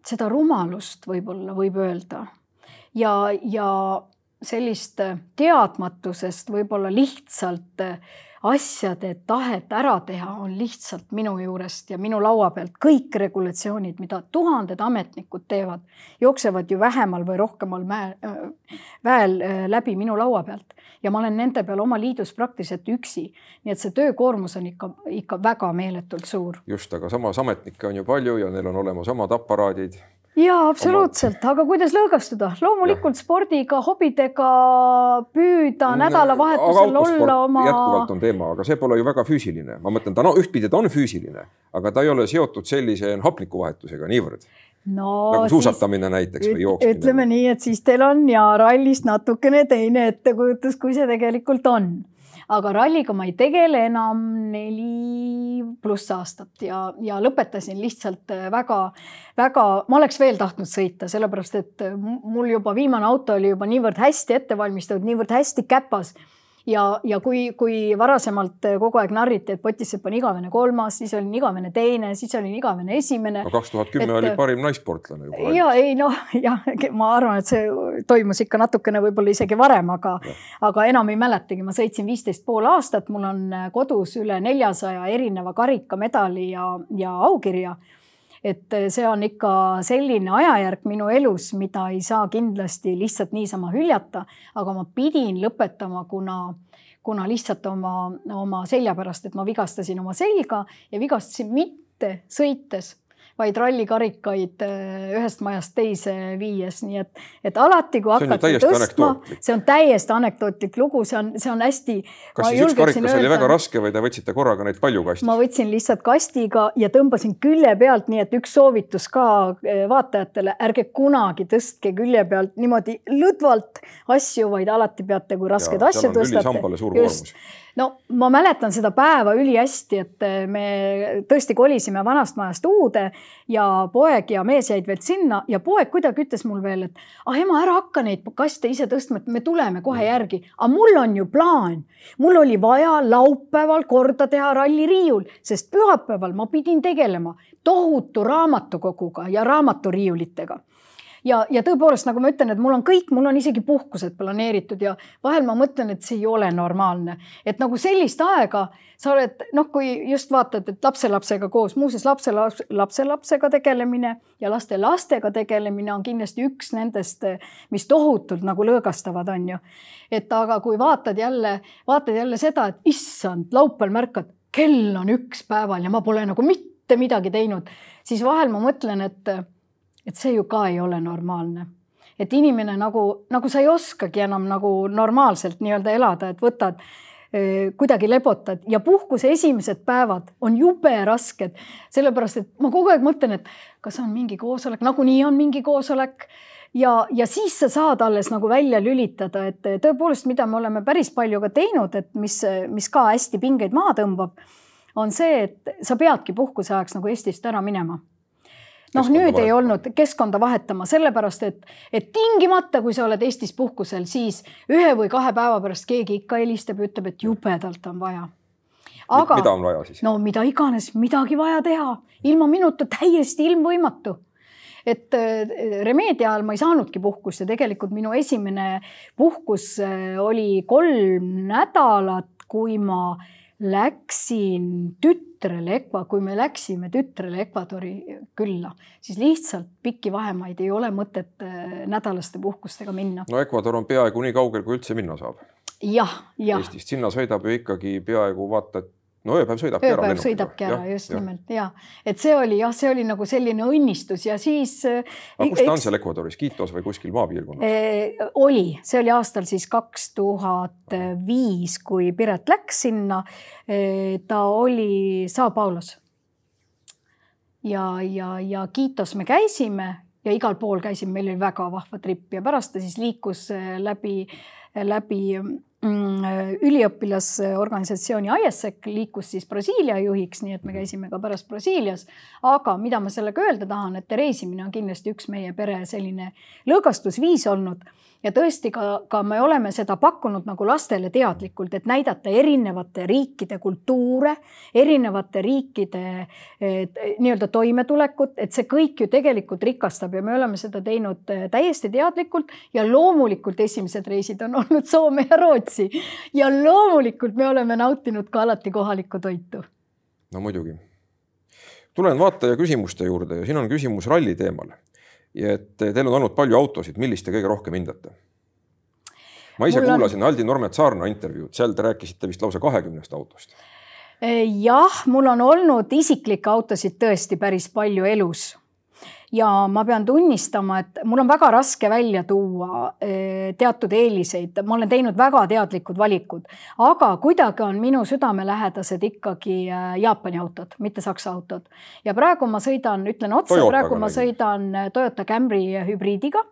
seda rumalust võib-olla võib öelda. Ja, ja sellist teadmatusest võib-olla lihtsalt asjade tahet ära teha on lihtsalt minu juurest ja minu laua pealt kõik regulatsioonid, mida tuhanded ametnikud teevad, jooksevad ju vähemal või rohkemal mäe, väel läbi minu laua pealt ja ma olen nende peal oma liidus praktiliselt üksi. nii et see töökoormus on ikka, ikka väga meeletult suur. just, aga samas ametnikke on ju palju ja neil on olemas omad aparaadid jaa, absoluutselt aga kuidas lõõgastuda, loomulikult ja. spordiga, hobidega püüda nädalavahetusel olla oma. jätkuvalt on teema, aga see pole ju väga füüsiline, ma mõtlen, ta no ühtpidi ta on füüsiline, aga ta ei ole seotud sellise hapnikuvahetusega niivõrd no nagu suusatamine siis, näiteks või jooksmine. ütleme nii, et siis teil on ja rallist natukene teine ettekujutus, kui see tegelikult on. Aga ralliga ma ei tegele enam neli pluss aastat ja, ja lõpetasin lihtsalt väga-väga, ma oleks veel tahtnud sõita, sellepärast et mul juba viimane auto oli juba niivõrd hästi ette valmistatud, niivõrd hästi käpas ja, ja kui, kui varasemalt kogu aeg narriti, et Potissepp on igavene kolmas, siis olin igavene teine, siis olin igavene esimene. no kaks tuhat kümme oli parim naissportlane juba. ja ei noh, jah, ma arvan, et see toimus ikka natukene võib-olla isegi varem, aga, aga enam ei mäletagi, ma sõitsin viisteist pool aastat, mul on kodus üle neljasaja erineva karika, medali ja, ja aukirja et eh, see on ikka selline ajajärk minu elus, mida ei saa kindlasti lihtsalt niisama hüljata, aga ma pidin lõpetama, kuna, kuna lihtsalt oma, oma selja pärast, et ma vigastasin oma selga ja vigastasin mitte sõites vaid rallikarikaid äh, ühest majast teise viies, nii et, et alati, kui hakati tõstma, see on täiesti anekdootlik lugu, see on, see on hästi. kas siis üks karikas öelda, oli väga raske või te võtsite korraga neid palju kastis? ma võtsin lihtsalt kastiga ja tõmbasin külje pealt, nii et üks soovitus ka äh, vaatajatele, ärge kunagi tõstke külje pealt niimoodi lõdvalt asju, vaid alati peate, kui raskeid asju tõstate. just no ma mäletan seda päeva ülihästi, et eh, me tõesti kolisime vanast majast uude ja poeg ja mees jäid veel sinna ja poeg kuidagi ütles mul veel, et ah ema, ära hakka neid kaste ise tõstma, et me tuleme kohe järgi. aga mul on ju plaan, mul oli vaja laupäeval korda teha ralliriiul, sest pühapäeval ma pidin tegelema tohutu raamatukoguga ja raamaturiiulitega ja, ja tõepoolest, nagu ma ütlen, et mul on kõik, mul on isegi puhkused planeeritud ja vahel ma mõtlen, et see ei ole normaalne, et nagu sellist aega sa oled noh, kui just vaatad, et lapselapsega koos, muuseas lapse, lapselapsega tegelemine ja laste lastega tegelemine on kindlasti üks nendest, mis tohutult nagu lõõgastavad, on ju. et aga kui vaatad jälle, vaatad jälle seda, et issand, laupäeval märkad, kell on üks päeval ja ma pole nagu mitte midagi teinud, siis vahel ma mõtlen, et, et see ju ka ei ole normaalne. Et inimene nagu, nagu sa ei oskagi enam nagu normaalselt nii-öelda elada, et võtad kuidagi lebotad. Ja puhkuse esimesed päevad on jube rasked, sellepärast et ma kogu aeg mõtlen, et kas on mingi koosolek, nagunii on mingi koosolek. Ja, ja siis sa saad alles nagu välja lülitada, et tõepoolest, mida me oleme päris palju ka teinud, et mis, mis ka hästi pingeid maha tõmbab, on see, et sa peadki puhkuse ajaks nagu Eestist ära minema noh, nüüd vahetama. ei olnud keskkonda vahetama, sellepärast et, et tingimata, kui sa oled Eestis puhkusel, siis ühe või kahe päeva pärast keegi ikka helistab ja ütleb, et jubedalt on vaja. aga mida on vaja siis? no mida iganes, midagi vaja teha, ilma minuta täiesti ilmvõimatu et äh, Remedia ajal ma ei saanudki puhkust ja tegelikult minu esimene puhkus äh, oli kolm nädalat, kui ma läksin tütrele kui me läksime tütrele Ekvadori külla, siis lihtsalt pikki vahemaid ei ole mõtet äh, nädalaste puhkustega minna. no Ekvador on peaaegu nii kaugel, kui üldse minna saab. jah, jah. Eestist sinna sõidab ju ikkagi peaaegu vaata, et no ööpäev sõidabki ööpäev ära. ööpäev sõidabki ära, just ja. nimelt ja, et see oli jah, see oli nagu selline õnnistus ja siis. Äh, aga kus ta on seal Ecuadoris, Quitos või kuskil maapiirkonnas eh,? oli, see oli aastal siis kaks tuhat viis, kui Piret läks sinna eh,. ta oli Sao Paulos. ja, ja, ja Quitos me käisime ja igal pool käisime, meil oli väga vahva trip ja pärast ta siis liikus läbi, läbi üliõpilasorganisatsiooni ISEC liikus siis Brasiilia juhiks, nii et me käisime ka pärast Brasiilias. aga mida ma sellega öelda tahan, et reisimine on kindlasti üks meie pere selline lõõgastusviis olnud ja tõesti ka, ka me oleme seda pakkunud nagu lastele teadlikult, et näidata erinevate riikide kultuure, erinevate riikide nii-öelda toimetulekut, et see kõik ju tegelikult rikastab ja me oleme seda teinud eh, täiesti teadlikult ja loomulikult esimesed reisid on olnud Soome ja Rootsi ja loomulikult me oleme nautinud ka alati kohalikku toitu. no muidugi. tulen vaataja küsimuste juurde ja siin on küsimus ralli teemal ja et teil on olnud palju autosid, millist te kõige rohkem hindate? ma ise Mul kuulasin on... Aldi Normet Saarna intervjuud, seal te rääkisite vist lausa kahekümnest autost. jah, mul on olnud isiklikke autosid tõesti päris palju elus ja ma pean tunnistama, et mul on väga raske välja tuua eh, teatud eeliseid, ma olen teinud väga teadlikud valikud, aga kuidagi on minu südamelähedased ikkagi eh, Jaapani autod, mitte Saksa autod. ja praegu ma sõidan, ütlen otse, praegu ma sõidan eh, Toyota Camry hübriidiga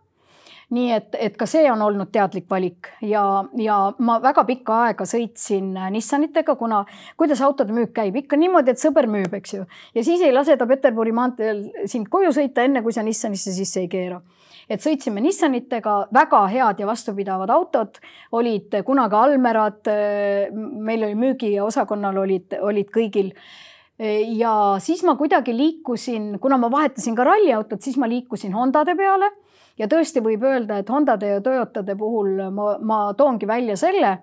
nii et, et ka see on olnud teadlik valik. Ja, ja ma väga pikka aega sõitsin Nissanitega, kuna kuidas autode müük käib, ikka niimoodi, et sõber müüb, eks ju. ja siis ei lase ta Peterburi maanteel sind koju sõita, enne kui sa Nissanisse sisse ei keera. Et sõitsime Nissanitega, väga head ja vastupidavad autod, olid kunagi Almerad, meil oli müügiosakonnal olid, olid kõigil. Ja siis ma kuidagi liikusin, kuna ma vahetasin ka ralliautot, siis ma liikusin Hondade peale ja tõesti võib öelda, et Hondade ja Toyotade puhul ma, ma toongi välja selle,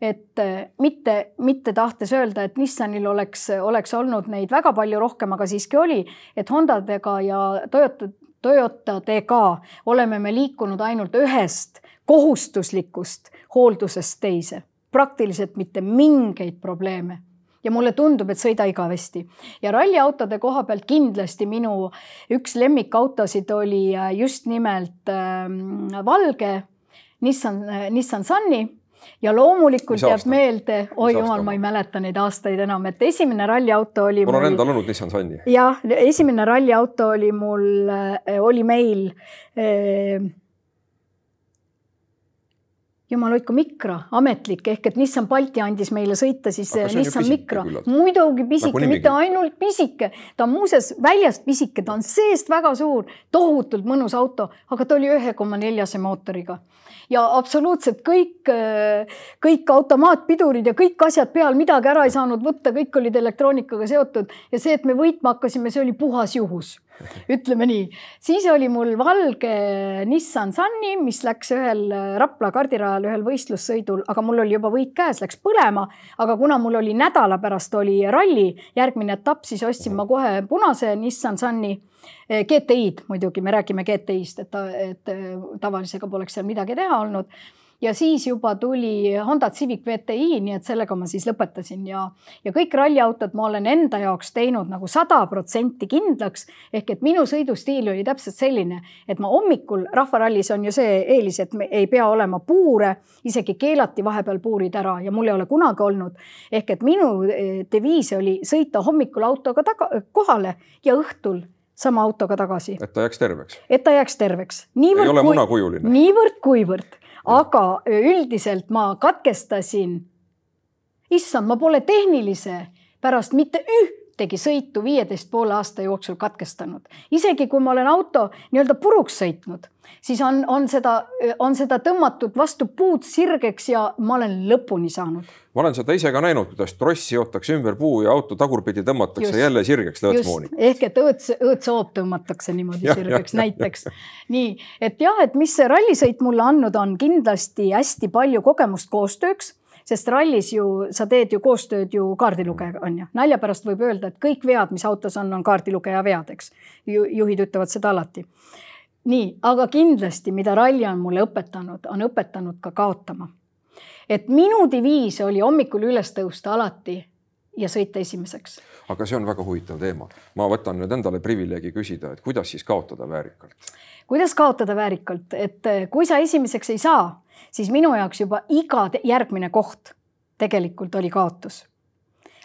et eh, mitte, mitte tahtes öelda, et Nissanil oleks, oleks olnud neid väga palju rohkem, aga siiski oli, et Hondadega ja Toyota, Toyotadega oleme me liikunud ainult ühest kohustuslikust hooldusest teise, praktiliselt mitte mingeid probleeme ja mulle tundub, et sõida igavesti. ja ralliautode koha pealt kindlasti minu üks lemmikautosid oli äh, just nimelt äh, valge Nissan äh,, Nissan Sunny ja loomulikult jääb meelde, oi jumal, ma ei mäleta neid aastaid enam, et esimene ralliauto oli. mul on endal olnud Nissan Sunny. jah, esimene ralliauto oli mul, äh, oli meil äh, jumal hoidku Micra, ametlik ehk et Nissan Balti andis meile sõita siis Nissan Micra. muidugi pisike, mitte ainult pisike, ta on muuseas väljast pisike, ta on seest väga suur, tohutult mõnus auto, aga ta oli ühe koma neljase mootoriga. Ja absoluutselt kõik, kõik automaatpidurid ja kõik asjad peal, midagi ära ei saanud võtta, kõik olid elektroonikaga seotud. Ja see, et me võitma hakkasime, see oli puhas juhus ütleme nii. siis oli mul valge Nissan Sunny, mis läks ühel Rapla kardirajal ühel võistlussõidul, aga mul oli juba võit käes, läks põlema. aga kuna mul oli nädala pärast oli ralli, järgmine etapp, siis ostsin ma kohe punase Nissan Sunny GTI-d muidugi, me räägime GTI-st, et, et tavalisega poleks seal midagi teha olnud ja siis juba tuli Honda Civic VTI, nii et sellega ma siis lõpetasin ja, ja kõik ralliautod ma olen enda jaoks teinud nagu sada protsenti kindlaks. ehk et minu sõidustiil oli täpselt selline, et ma hommikul, rahvarallis on ju see eelis, et ei pea olema puure, isegi keelati vahepeal puurid ära ja mul ei ole kunagi olnud. ehk et minu eh, deviis oli sõita hommikul autoga taga, kohale ja õhtul sama autoga tagasi. et ta jääks terveks. et ta jääks terveks. ei ole munakujuline. niivõrd-kuivõrd aga üldiselt ma katkestasin. issand, ma pole tehnilise pärast mitte ühtegi sõitu viieteist poole aasta jooksul katkestanud, isegi kui ma olen auto nii-öelda puruks sõitnud, siis on, on seda, on seda tõmmatud vastu puud sirgeks ja ma olen lõpuni saanud ma olen seda ise ka näinud, kuidas trossi jootakse ümber puu ja auto tagurpidi tõmmatakse just, jälle sirgeks lõõtsmooni. ehk et õõts, õõtsoop tõmmatakse niimoodi ja, sirgeks ja, näiteks. nii, et jah, et mis see rallisõit mulle andnud on, kindlasti hästi palju kogemust koostööks sest rallis ju sa teed ju koostööd ju kaardilugejaga on ju. nalja pärast võib öelda, et kõik vead, mis autos on, on kaardilugeja vead, eks ju,. juhid ütlevad seda alati. Nii, aga kindlasti, mida ralli on mulle õpetanud, on õpetanud ka kaotama et minu diviis oli hommikul üles tõusta alati ja sõita esimeseks. aga see on väga huvitav teema. ma võtan nüüd endale privileegi küsida, et kuidas siis kaotada väärikalt? kuidas kaotada väärikalt, et eh, kui sa esimeseks ei saa, siis minu jaoks juba iga järgmine koht tegelikult oli kaotus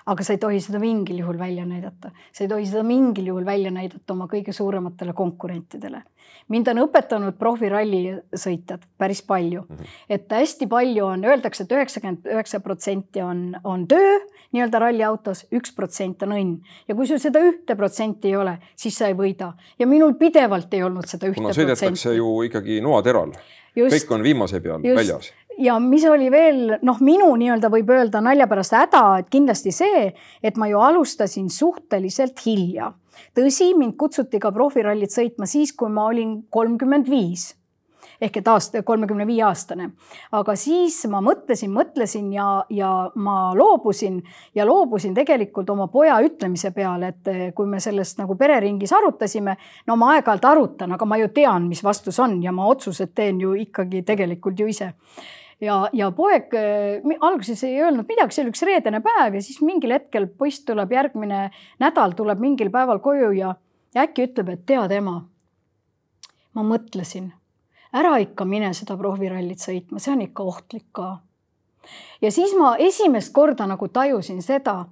aga sa ei tohi seda mingil juhul välja näidata, sa ei tohi seda mingil juhul välja näidata oma kõige suurematele konkurentidele. mind on õpetanud profirallisõitjad päris palju mm, -hmm. et hästi palju on, öeldakse et, et üheksakümmend üheksa protsenti on, on töö nii-öelda ralliautos, üks protsent on õnn. Ja kui sul seda ühte protsenti ei ole, siis sa ei võida. Ja minul pidevalt ei olnud seda ühte protsenti. kuna sõidetakse ju ikkagi noateral, kõik on viimase peal just, väljas ja mis oli veel noh, minu nii-öelda võib öelda nalja pärast häda, et kindlasti see, et ma ju alustasin suhteliselt hilja. tõsi, mind kutsuti ka profirallit sõitma siis, kui ma olin kolmkümmend viis ehk et aasta, kolmekümne viie aastane. aga siis ma mõtlesin, mõtlesin ja, ja ma loobusin ja loobusin tegelikult oma poja ütlemise peale, et kui me sellest nagu pereringis arutasime, no ma aeg-ajalt arutan, aga ma ju tean, mis vastus on ja ma otsused teen ju ikkagi tegelikult ju ise ja, ja poeg äh, alguses ei öelnud midagi, see oli üks reedene päev ja siis mingil hetkel poiss tuleb järgmine nädal, tuleb mingil päeval koju ja, ja äkki ütleb, et tead, ema, ma mõtlesin, ära ikka mine seda prohvirallit sõitma, see on ikka ohtlik ka. Ja siis ma esimest korda nagu tajusin seda,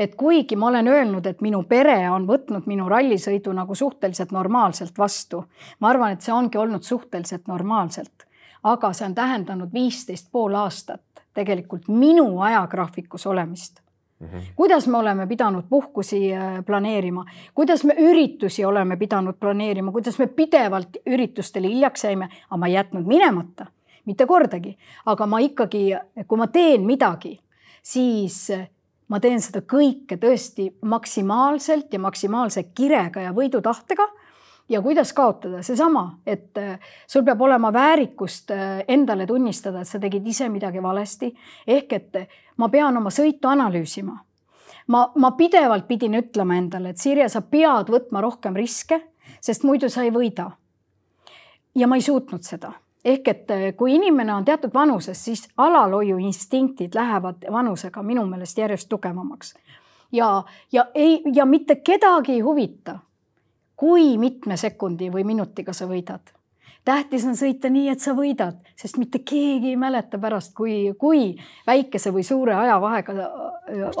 et kuigi ma olen öelnud, et minu pere on võtnud minu rallisõidu nagu suhteliselt normaalselt vastu, ma arvan, et see ongi olnud suhteliselt normaalselt aga see on tähendanud viisteist pool aastat tegelikult minu ajagraafikus olemist. Mm -hmm. kuidas me oleme pidanud puhkusi äh, planeerima, kuidas me üritusi oleme pidanud planeerima, kuidas me pidevalt üritustele hiljaks jäime, aga ma ei jätnud minemata, mitte kordagi, aga ma ikkagi, kui ma teen midagi, siis ma teen seda kõike tõesti maksimaalselt ja maksimaalse kirega ja võidutahtega ja kuidas kaotada, seesama, et äh, sul peab olema väärikust äh, endale tunnistada, et sa tegid ise midagi valesti. ehk et äh, ma pean oma sõitu analüüsima. ma, ma pidevalt pidin ütlema endale, et Sirje, sa pead võtma rohkem riske, sest muidu sa ei võida. ja ma ei suutnud seda ehk et kui inimene on teatud vanuses, siis alalhoiuinstinktid lähevad vanusega minu meelest järjest tugevamaks. ja, ja ei, ja mitte kedagi ei huvita kui mitme sekundi või minutiga sa võidad. Tähtis on sõita nii, et sa võidad, sest mitte keegi ei mäleta pärast, kui, kui väikese või suure ajavahega,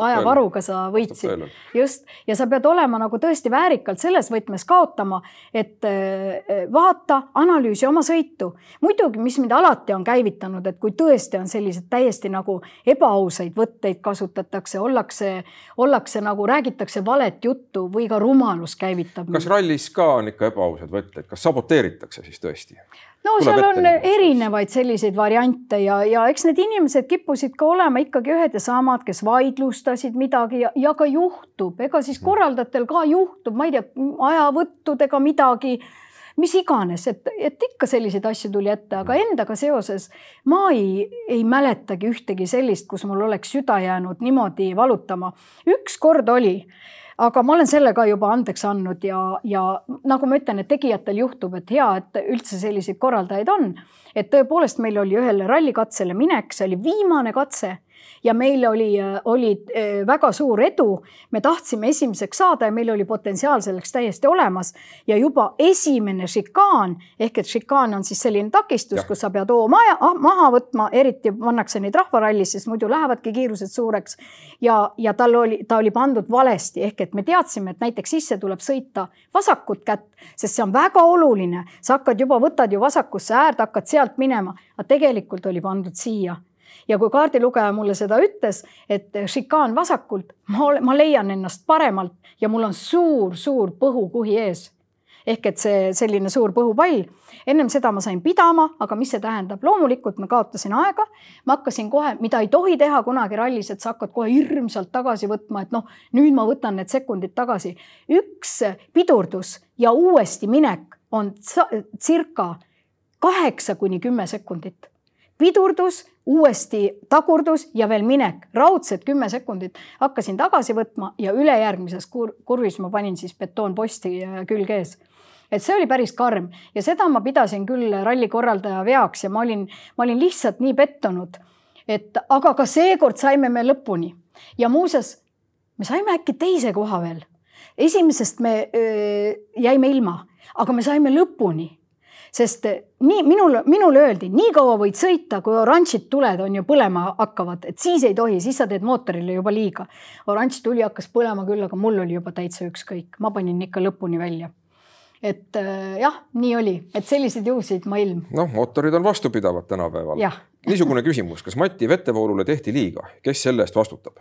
ajavaruga sa võitsid. just, ja sa pead olema nagu tõesti väärikalt selles võtmes kaotama, et eh, vaata, analüüsi oma sõitu. muidugi, mis mind alati on käivitanud, et kui tõesti on sellised täiesti nagu ebaausaid võtteid kasutatakse, ollakse, ollakse nagu räägitakse valet juttu või ka rumalus käivitab. kas rallis ka on ikka ebaausad võtted, kas saboteeritakse siis tõesti? No Tuleb seal on erinevaid selliseid variante ja, ja eks need inimesed kippusid ka olema ikkagi ühed ja samad, kes vaidlustasid midagi ja, ja ka juhtub, ega siis mm. korraldajatel ka juhtub, ma ei tea, ajavõttudega midagi mis iganes, et, et ikka selliseid asju tuli ette, aga mm. endaga seoses ma ei, ei mäletagi ühtegi sellist, kus mul oleks süda jäänud niimoodi valutama. üks kord oli aga ma olen selle ka juba andeks andnud ja, ja nagu ma ütlen, et tegijatel juhtub, et hea, et üldse selliseid korraldajaid on. et tõepoolest meil oli ühele rallikatsele minek, see oli viimane katse ja meil oli, oli eh, väga suur edu. me tahtsime esimeseks saada ja meil oli potentsiaal selleks täiesti olemas ja juba esimene šikaan ehk et šikaan on siis selline takistus, kus sa pead hoo maja, ah, maha võtma, eriti pannakse neid rahvarallis, sest muidu lähevadki kiirused suureks. ja, ja tal oli, ta oli pandud valesti ehk et me teadsime, et näiteks sisse tuleb sõita vasakut kätt, sest see on väga oluline. sa hakkad juba, võtad ju vasakusse äärde, hakkad sealt minema, aga tegelikult oli pandud siia ja kui kaardilugeja mulle seda ütles, et šikaan vasakult, ma, ma leian ennast paremalt ja mul on suur-suur põhukuhi ees ehk et see selline suur põhupall. ennem seda ma sain pidama, aga mis see tähendab? loomulikult ma kaotasin aega. ma hakkasin kohe, mida ei tohi teha kunagi rallis, et sa hakkad kohe hirmsalt tagasi võtma, et noh, nüüd ma võtan need sekundid tagasi. üks pidurdus ja uuesti minek on circa kaheksa kuni kümme sekundit pidurdus, uuesti tagurdus ja veel minek, raudsed kümme sekundit. hakkasin tagasi võtma ja ülejärgmises kur kurvis ma panin siis betoonposti äh, külge ees et see oli päris karm ja seda ma pidasin küll ralli korraldaja veaks ja ma olin, ma olin lihtsalt nii pettunud, et aga ka seekord saime me lõpuni ja muuseas, me saime äkki teise koha veel. esimesest me öö, jäime ilma, aga me saime lõpuni sest nii minul, minule öeldi, nii kaua võid sõita, kui oranžid tuled on ju põlema hakkavad, et siis ei tohi, siis sa teed mootorile juba liiga. oranž tuli hakkas põlema küll, aga mul oli juba täitsa ükskõik, ma panin ikka lõpuni välja et äh, jah, nii oli, et selliseid juhuseid ma ilm. noh, mootorid on vastupidavad tänapäeval. niisugune küsimus, kas Mati Vetevoolule tehti liiga, kes selle eest vastutab?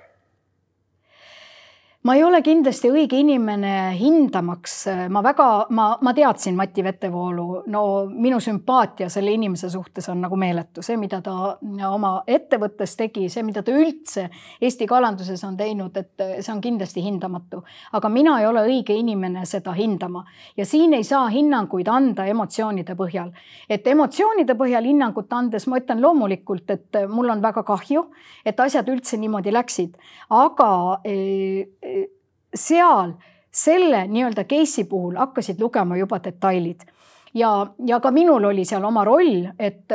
Ma ei ole kindlasti õige inimene hindamaks, ma väga, ma, ma teadsin Mati Vetevoolu, no minu sümpaatia selle inimese suhtes on nagu meeletu, see, mida ta oma ettevõttes tegi, see, mida ta üldse Eesti kalanduses on teinud, et see on kindlasti hindamatu. aga mina ei ole õige inimene seda hindama ja siin ei saa hinnanguid anda emotsioonide põhjal. et emotsioonide põhjal hinnangut andes ma ütlen loomulikult, et mul on väga kahju, et asjad üldse niimoodi läksid, aga seal selle nii-öelda case'i puhul hakkasid lugema juba detailid ja, ja ka minul oli seal oma roll, et,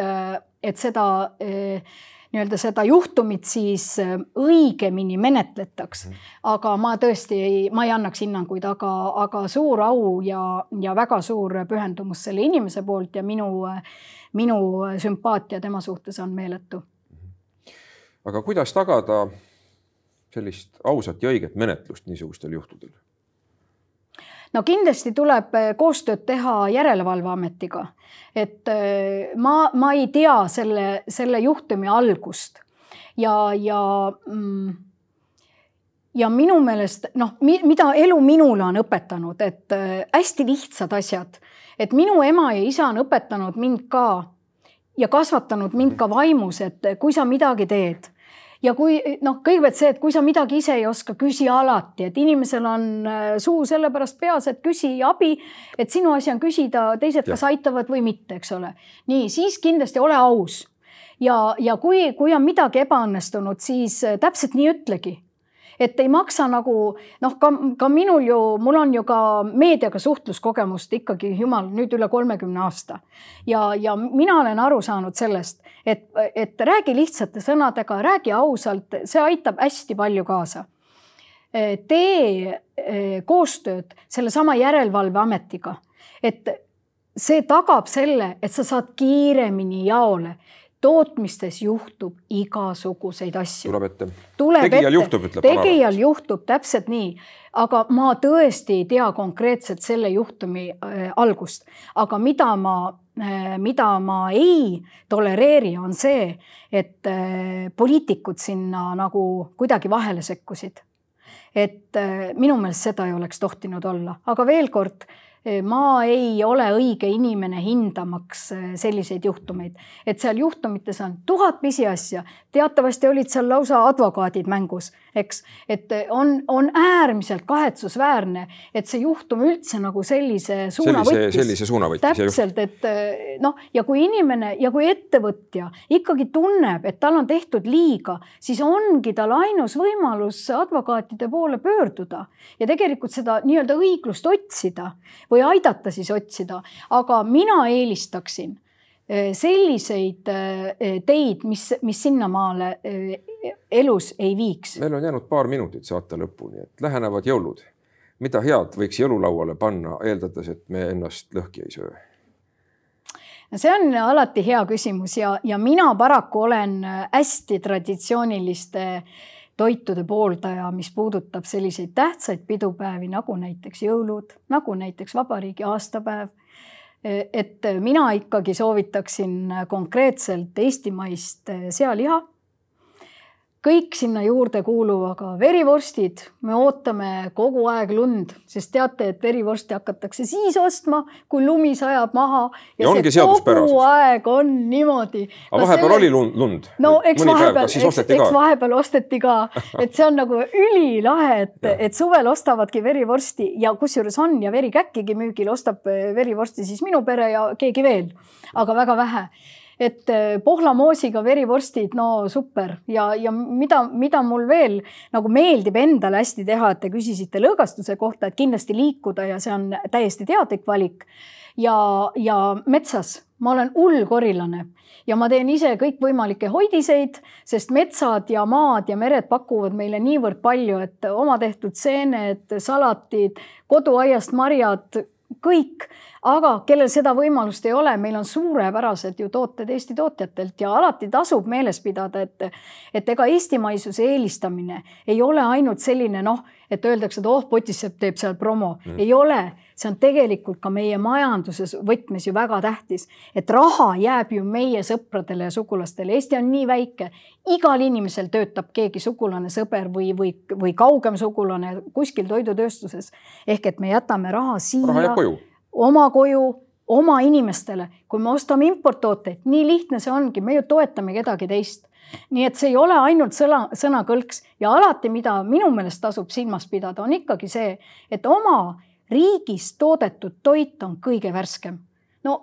et seda nii-öelda seda juhtumit siis õigemini menetletaks. Mhm. aga ma tõesti ei, ma ei annaks hinnanguid, aga, aga suur au ja, ja väga suur pühendumus selle inimese poolt ja minu, minu sümpaatia tema suhtes on meeletu. aga kuidas tagada sellist ausat ja õiget menetlust niisugustel juhtudel? no kindlasti tuleb eh, koostööd teha Järelevalveametiga, et eh, ma, ma ei tea selle, selle juhtumi algust. Ja, ja mm, ja minu meelest noh, mida elu minule on õpetanud, et eh, hästi lihtsad asjad, et minu ema ja isa on õpetanud mind ka ja kasvatanud mind ka vaimus, et kui sa midagi teed ja kui noh, kõigepealt see, et kui sa midagi ise ei oska, küsi alati, et inimesel on äh, suu sellepärast peas, et küsi abi. et sinu asi on küsida, teised ja. kas aitavad või mitte, eks ole. nii, siis kindlasti ole aus ja, ja kui, kui on midagi ebaõnnestunud, siis äh, täpselt nii ütlegi et ei maksa nagu noh, ka, ka minul ju, mul on ju ka meediaga suhtluskogemust ikkagi jumal nüüd üle kolmekümne aasta. ja, ja mina olen aru saanud sellest, et, et räägi lihtsate sõnadega, räägi ausalt, see aitab hästi palju kaasa tee eh, koostööd sellesama Järelevalveametiga, et see tagab selle, et sa saad kiiremini jaole tootmistes juhtub igasuguseid asju. tuleb ette. tegijal ette. juhtub, ütleb. tegijal juhtub täpselt nii, aga ma tõesti ei tea konkreetselt selle juhtumi äh, algust, aga mida ma äh,, mida ma ei tolereeri, on see, et äh, poliitikud sinna nagu kuidagi vahele sekkusid. et äh, minu meelest seda ei oleks tohtinud olla, aga veel kord ma ei ole õige inimene hindamaks selliseid juhtumeid, et seal juhtumites on tuhat pisiasja, teatavasti olid seal lausa advokaadid mängus, eks, et on, on äärmiselt kahetsusväärne, et see juhtum üldse nagu sellise suuna sellise, võttis. sellise suuna võttis. täpselt, et noh, ja kui inimene ja kui ettevõtja ikkagi tunneb, et tal on tehtud liiga, siis ongi tal ainus võimalus advokaatide poole pöörduda ja tegelikult seda nii-öelda õiglust otsida või aidata siis otsida, aga mina eelistaksin eh, selliseid eh, teid, mis, mis sinnamaale eh, elus ei viiks. meil on jäänud paar minutit saate lõpuni, et lähenevad jõulud. mida head võiks jõululauale panna, eeldades, et me ennast lõhki ei söö? see on alati hea küsimus ja, ja mina paraku olen hästi traditsiooniliste äh, toitude pooldaja, mis puudutab selliseid tähtsaid pidupäevi nagu näiteks jõulud, nagu näiteks vabariigi aastapäev. Et mina ikkagi soovitaksin konkreetselt eestimaist sealiha kõik sinna juurde kuuluvaga verivorstid, me ootame kogu aeg lund, sest teate, et verivorsti hakatakse siis ostma, kui lumi sajab maha. ja, ja see kogu aeg on niimoodi. aga vahepeal selle... oli lund, lund? no eks Mõni vahepeal, eks, eks vahepeal osteti ka, et see on nagu ülilahe, et, et suvel ostavadki verivorsti ja kusjuures on ja verikäkkigi müügil, ostab verivorsti siis minu pere ja keegi veel, aga väga vähe et äh, pohlamoosiga verivorstid, no super ja, ja mida, mida mul veel nagu meeldib endale hästi teha, et te küsisite lõõgastuse kohta, et kindlasti liikuda ja see on täiesti teadlik valik. ja, ja metsas ma olen hull korilane ja ma teen ise kõikvõimalikke hoidiseid, sest metsad ja maad ja mered pakuvad meile niivõrd palju, et oma tehtud seened, salatid, koduaiast marjad, kõik. Aga kellel seda võimalust ei ole, meil on suurepärased ju tooted Eesti tootjatelt ja alati tasub meeles pidada, et, et ega eestimaisuse eelistamine ei ole ainult selline noh, et öeldakse, et oh, Potissepp teeb seal promo. Mm.. ei ole, see on tegelikult ka meie majanduses võtmes ju väga tähtis, et raha jääb ju meie sõpradele ja sugulastele. Eesti on nii väike, igal inimesel töötab keegi sugulane, sõber või, või, või kaugem sugulane kuskil toidutööstuses. ehk et me jätame raha siia. raha koju oma koju, oma inimestele. kui me ostame importtooteid, nii lihtne see ongi, me ju toetame kedagi teist. nii et see ei ole ainult sõna, sõnakõlks ja alati, mida minu meelest tasub silmas pidada, on ikkagi see, et oma riigis toodetud toit on kõige värskem. no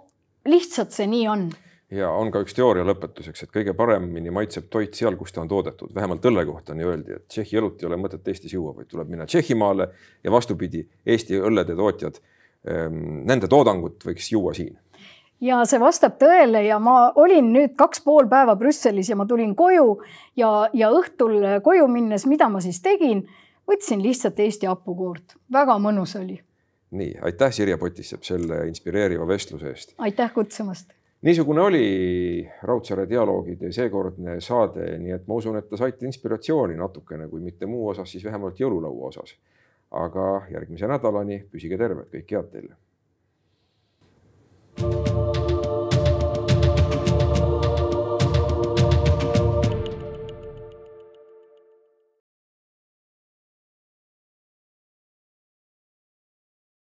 lihtsalt see nii on. Ja on ka üks teooria lõpetuseks, et kõige paremini maitseb toit seal, kus ta on toodetud, vähemalt õlle kohta nii öeldi, et Tšehhi õlut ei ole mõtet Eestis juua, vaid tuleb minna Tšehhimaale ja vastupidi, Eesti õllede tootjad Ehm, nende toodangut võiks juua siin. Ja see vastab tõele ja ma olin nüüd kaks pool päeva Brüsselis ja ma tulin koju ja, ja õhtul koju minnes, mida ma siis tegin, võtsin lihtsalt Eesti hapukoort, väga mõnus oli nii, aitäh, Sirje Potisepp selle inspireeriva vestluse eest. aitäh kutsumast. niisugune oli Raudsaare dialoogide seekordne saade, nii et ma usun, et te saite inspiratsiooni natukene, kui mitte muu osas, siis vähemalt jõululaua osas. aga järgmise nädalani, püsige terved, kõike head teile. thank you